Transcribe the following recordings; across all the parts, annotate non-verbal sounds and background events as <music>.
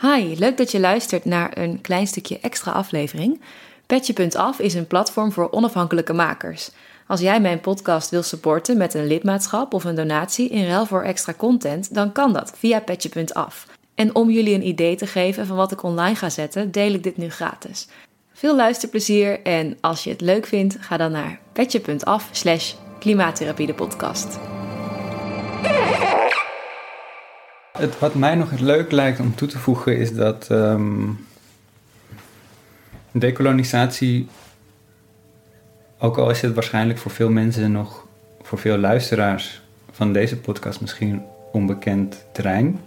Hi, leuk dat je luistert naar een klein stukje extra aflevering. Petje.af is een platform voor onafhankelijke makers. Als jij mijn podcast wil supporten met een lidmaatschap of een donatie in ruil voor extra content, dan kan dat via Petje.af. En om jullie een idee te geven van wat ik online ga zetten, deel ik dit nu gratis. Veel luisterplezier en als je het leuk vindt, ga dan naar petje.af slash klimaattherapie de podcast. Het, wat mij nog leuk lijkt om toe te voegen is dat ehm, decolonisatie, ook al is het waarschijnlijk voor veel mensen nog, voor veel luisteraars van deze podcast misschien onbekend terrein,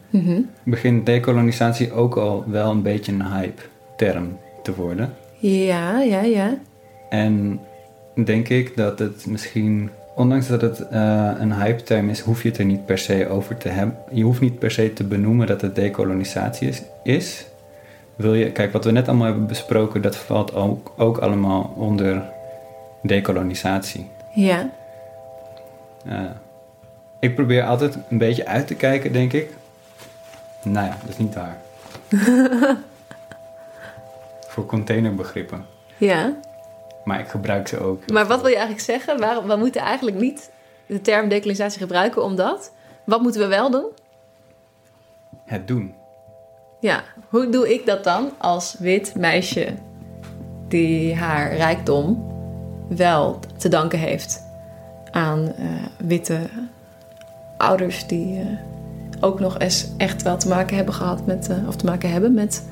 begint decolonisatie ook al wel een beetje een hype-term te worden. Ja, ja, ja. En denk ik dat het misschien, ondanks dat het eh, een hype-term is, hoef je het er niet per se over te hebben. Je hoeft niet per se te benoemen dat het decolonisatie is. is. Wil je, kijk, wat we net allemaal hebben besproken, dat valt ook, ook allemaal onder decolonisatie. Ja. Uh, ik probeer altijd een beetje uit te kijken, denk ik. Nou ja, dat is niet waar. <laughs> Voor containerbegrippen. Ja. Maar ik gebruik ze ook. Maar wat wil je eigenlijk zeggen? Waarom, we moeten eigenlijk niet de term decolonisatie gebruiken omdat? Wat moeten we wel doen? Het doen. Ja, hoe doe ik dat dan als wit meisje die haar rijkdom wel te danken heeft aan uh, witte ouders die uh, ook nog eens echt wel te maken hebben gehad met, uh, of te maken hebben met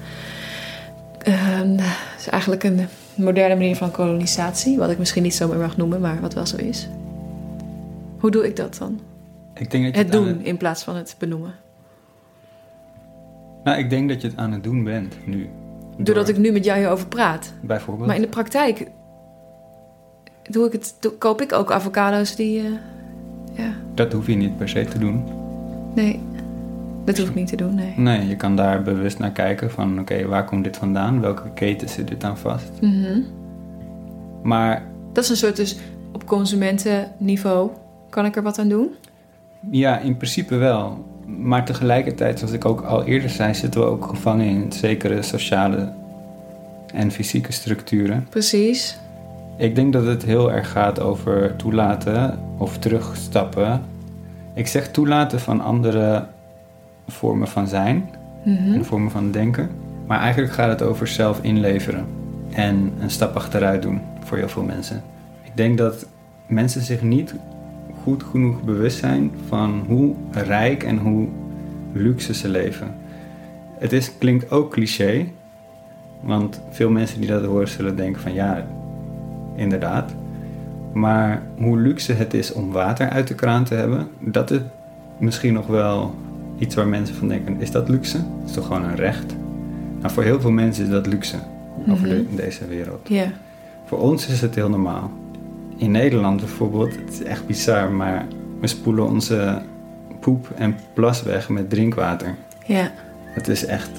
is eigenlijk een moderne manier van kolonisatie, wat ik misschien niet zo meer mag noemen, maar wat wel zo is. Hoe doe ik dat dan? Ik denk dat je het, het doen in plaats van het benoemen. Nou, ik denk dat je het aan het doen bent nu. Doordat ik nu met jou hierover praat. Bijvoorbeeld. Maar in de praktijk doe ik het, koop ik ook avocado's die. eh, ja, Dat hoef je niet per se te doen. nee. Dat hoef ik niet te doen, nee. Nee, je kan daar bewust naar kijken van oké, waar komt dit vandaan? Welke keten zit dit aan vast? Mhm. Maar Dat is een soort dus op consumentenniveau. Kan ik er wat aan doen? ja, in principe wel. Maar tegelijkertijd, zoals ik ook al eerder zei, zitten we ook gevangen in zekere sociale en fysieke structuren. Precies. Ik denk dat het heel erg gaat over toelaten of terugstappen. Ik zeg toelaten van andere vormen van zijn Mhm. en vormen van denken. Maar eigenlijk gaat het over zelf inleveren en een stap achteruit doen voor heel veel mensen. Ik denk dat mensen zich niet goed genoeg bewust zijn van hoe rijk en hoe luxe ze leven. Het is, klinkt ook cliché, want veel mensen die dat horen zullen denken van ja, inderdaad. Maar hoe luxe het is om water uit de kraan te hebben, dat is misschien nog wel iets waar mensen van denken: is dat luxe? Dat is toch gewoon een recht? Nou, voor heel veel mensen is dat luxe over de- in deze wereld. Voor ons is het heel normaal. In Nederland bijvoorbeeld, het is echt bizar, maar we spoelen onze poep en plas weg met drinkwater. Ja. Het is echt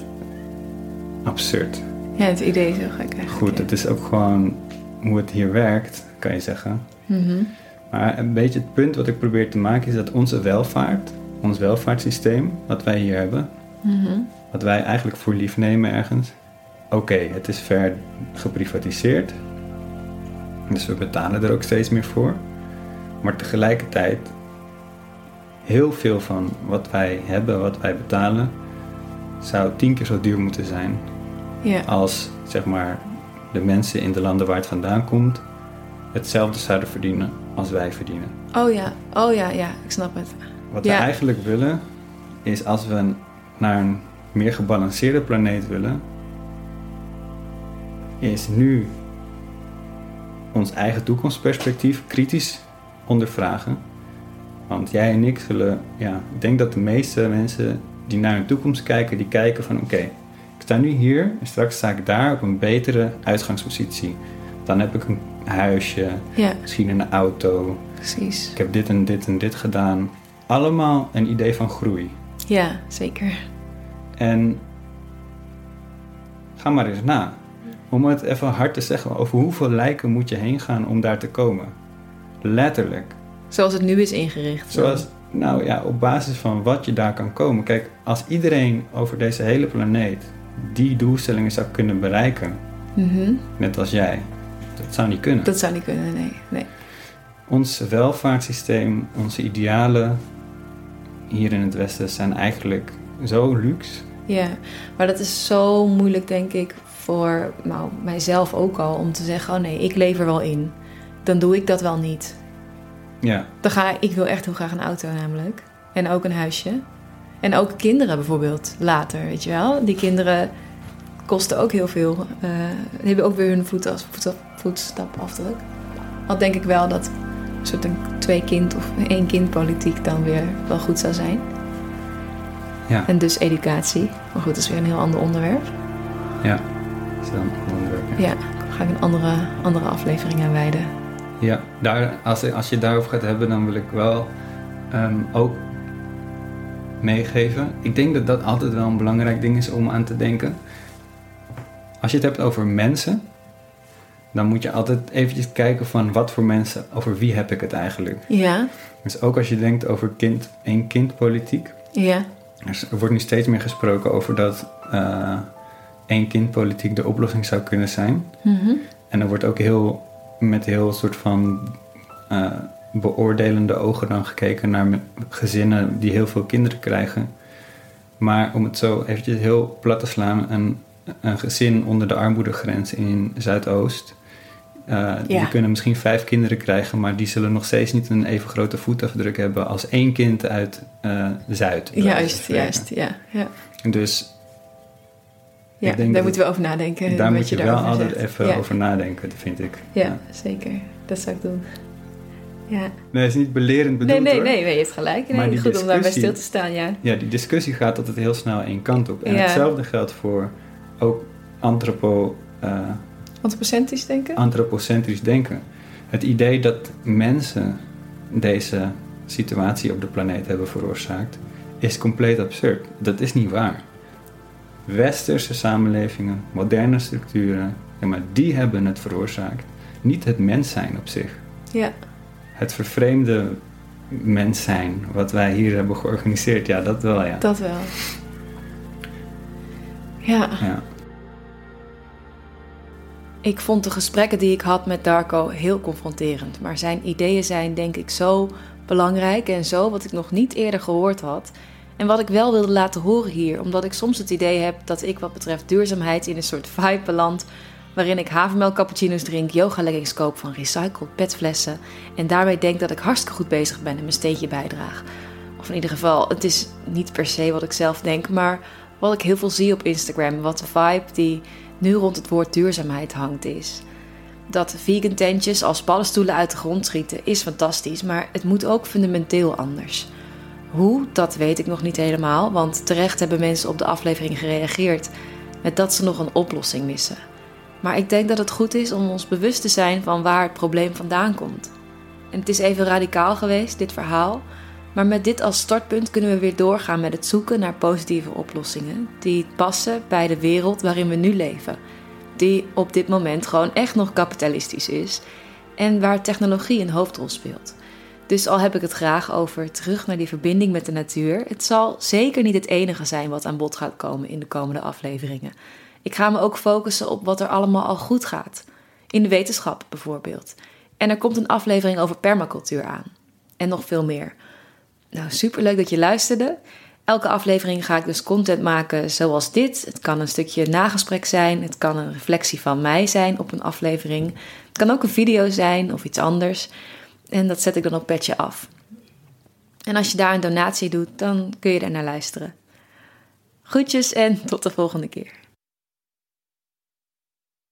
absurd. Ja, het idee is heel gek eigenlijk. Goed, het is ook gewoon hoe het hier werkt, kan je zeggen. Mhm. Maar een beetje het punt wat ik probeer te maken is dat onze welvaart, ons welvaartssysteem, wat wij hier hebben, Mhm. wat wij eigenlijk voor lief nemen ergens. Oké, het is ver geprivatiseerd. Dus we betalen er ook steeds meer voor. Maar tegelijkertijd, heel veel van wat wij hebben, wat wij betalen, zou tien keer zo duur moeten zijn als zeg maar de mensen in de landen waar het vandaan komt hetzelfde zouden verdienen als wij verdienen. Oh ja. Oh ja, ja. Ik snap het. Wat Ja. we eigenlijk willen is als we naar een meer gebalanceerde planeet willen, is nu ons eigen toekomstperspectief kritisch ondervragen. Want jij en ik zullen, ja, ik denk dat de meeste mensen die naar hun toekomst kijken, die kijken van oké, ik sta nu hier en straks sta ik daar op een betere uitgangspositie. Dan heb ik een huisje, Ja, misschien een auto, precies. ik heb dit en dit en dit gedaan. Allemaal een idee van groei. Ja, zeker. En ga maar eens na. Om het even hard te zeggen, over hoeveel lijken moet je heen gaan om daar te komen? Letterlijk. Zoals het nu is ingericht. Zoals Nou ja, op basis van wat je daar kan komen. Kijk, als iedereen over deze hele planeet die doelstellingen zou kunnen bereiken, Mhm. net als jij, dat zou niet kunnen. Dat zou niet kunnen, nee. nee. Ons welvaartssysteem, onze idealen hier in het Westen zijn eigenlijk zo luxe. Ja, maar dat is zo moeilijk, denk ik, voor nou, mijzelf ook al. Om te zeggen, oh nee, ik leef er wel in. Dan doe ik dat wel niet. Ja, Dan ga, ik wil echt heel graag een auto namelijk. En ook een huisje. En ook kinderen bijvoorbeeld, later, weet je wel. Die kinderen kosten ook heel veel. die hebben ook weer hun voet, voet, voetstapafdruk. Al denk ik wel dat een soort een twee-kind of één-kind politiek dan weer wel goed zou zijn. ja, En dus educatie. Maar goed, dat is weer een heel ander onderwerp. ja. Dat is dan een onderwerp. ja. Ja, daar ga ik een andere, andere aflevering aan wijden. Ja, daar, als, als je daarover gaat hebben, dan wil ik wel ehm, ook meegeven. Ik denk dat dat altijd wel een belangrijk ding is om aan te denken. Als je het hebt over mensen, dan moet je altijd eventjes kijken van wat voor mensen, over wie heb ik het eigenlijk. Ja, Dus ook als je denkt over kind, één kindpolitiek. ja, Er wordt nu steeds meer gesproken over dat eh één kindpolitiek de oplossing zou kunnen zijn. mhm, En er wordt ook heel met heel soort van eh, beoordelende ogen dan gekeken naar gezinnen die heel veel kinderen krijgen. Maar om het zo eventjes heel plat te slaan, een, een gezin onder de armoedegrens in Zuidoost. Eh, Ja. Die kunnen misschien vijf kinderen krijgen, maar die zullen nog steeds niet een even grote voetafdruk hebben als één kind uit eh, Zuid. juist, juist, ja. ja. Dus ja Ik denk daar dat moeten we over nadenken. daar moet je wel altijd zegt. even ja. over nadenken, vind ik. Ja, zeker. Dat zou ik doen. Ja. Nee, het is niet belerend bedoeld Nee, nee, hoor. nee, je hebt gelijk. Nee, Maar die goed om daarbij stil te staan, ja. Ja, die discussie gaat altijd heel snel één kant op. En hetzelfde geldt voor ook antropo, eh, Antropocentrisch denken? antropocentrisch denken. Het idee dat mensen deze situatie op de planeet hebben veroorzaakt, is compleet absurd. Dat is niet waar. Westerse samenlevingen, moderne structuren, ja, maar die hebben het veroorzaakt. Niet het mens zijn op zich. Ja, Het vervreemde mens zijn, wat wij hier hebben georganiseerd, ja, dat wel, ja. dat wel. Ja, ja. Ik vond de gesprekken die ik had met Darko heel confronterend. Maar zijn ideeën zijn denk ik zo belangrijk en zo wat ik nog niet eerder gehoord had. En wat ik wel wilde laten horen hier, omdat ik soms het idee heb dat ik wat betreft duurzaamheid in een soort vibe beland. Waarin ik havermelk cappuccino's drink, yoga leggings koop van recycled petflessen. En daarmee denk dat ik hartstikke goed bezig ben en mijn steentje bijdraag. Of in ieder geval, het is niet per se wat ik zelf denk, maar wat ik heel veel zie op Instagram. Wat de vibe die nu rond het woord duurzaamheid hangt is. Dat vegan tentjes als paddenstoelen uit de grond schieten is fantastisch, maar het moet ook fundamenteel anders. Hoe, dat weet ik nog niet helemaal, want terecht hebben mensen op de aflevering gereageerd met dat ze nog een oplossing missen. Maar ik denk dat het goed is om ons bewust te zijn van waar het probleem vandaan komt. En het is even radicaal geweest, dit verhaal, maar met dit als startpunt kunnen we weer doorgaan met het zoeken naar positieve oplossingen die passen bij de wereld waarin we nu leven. Die op dit moment gewoon echt nog kapitalistisch is en waar technologie een hoofdrol speelt. Dus al heb ik het graag over terug naar die verbinding met de natuur, het zal zeker niet het enige zijn wat aan bod gaat komen in de komende afleveringen. Ik ga me ook focussen op wat er allemaal al goed gaat. In de wetenschap bijvoorbeeld. En er komt een aflevering over permacultuur aan. En nog veel meer. Nou, superleuk dat je luisterde. Elke aflevering ga ik dus content maken zoals dit. Het kan een stukje nagesprek zijn. Het kan een reflectie van mij zijn op een aflevering. Het kan ook een video zijn of iets anders. En dat zet ik dan op petje af. En als je daar een donatie doet, dan kun je er naar luisteren. Groetjes en tot de volgende keer.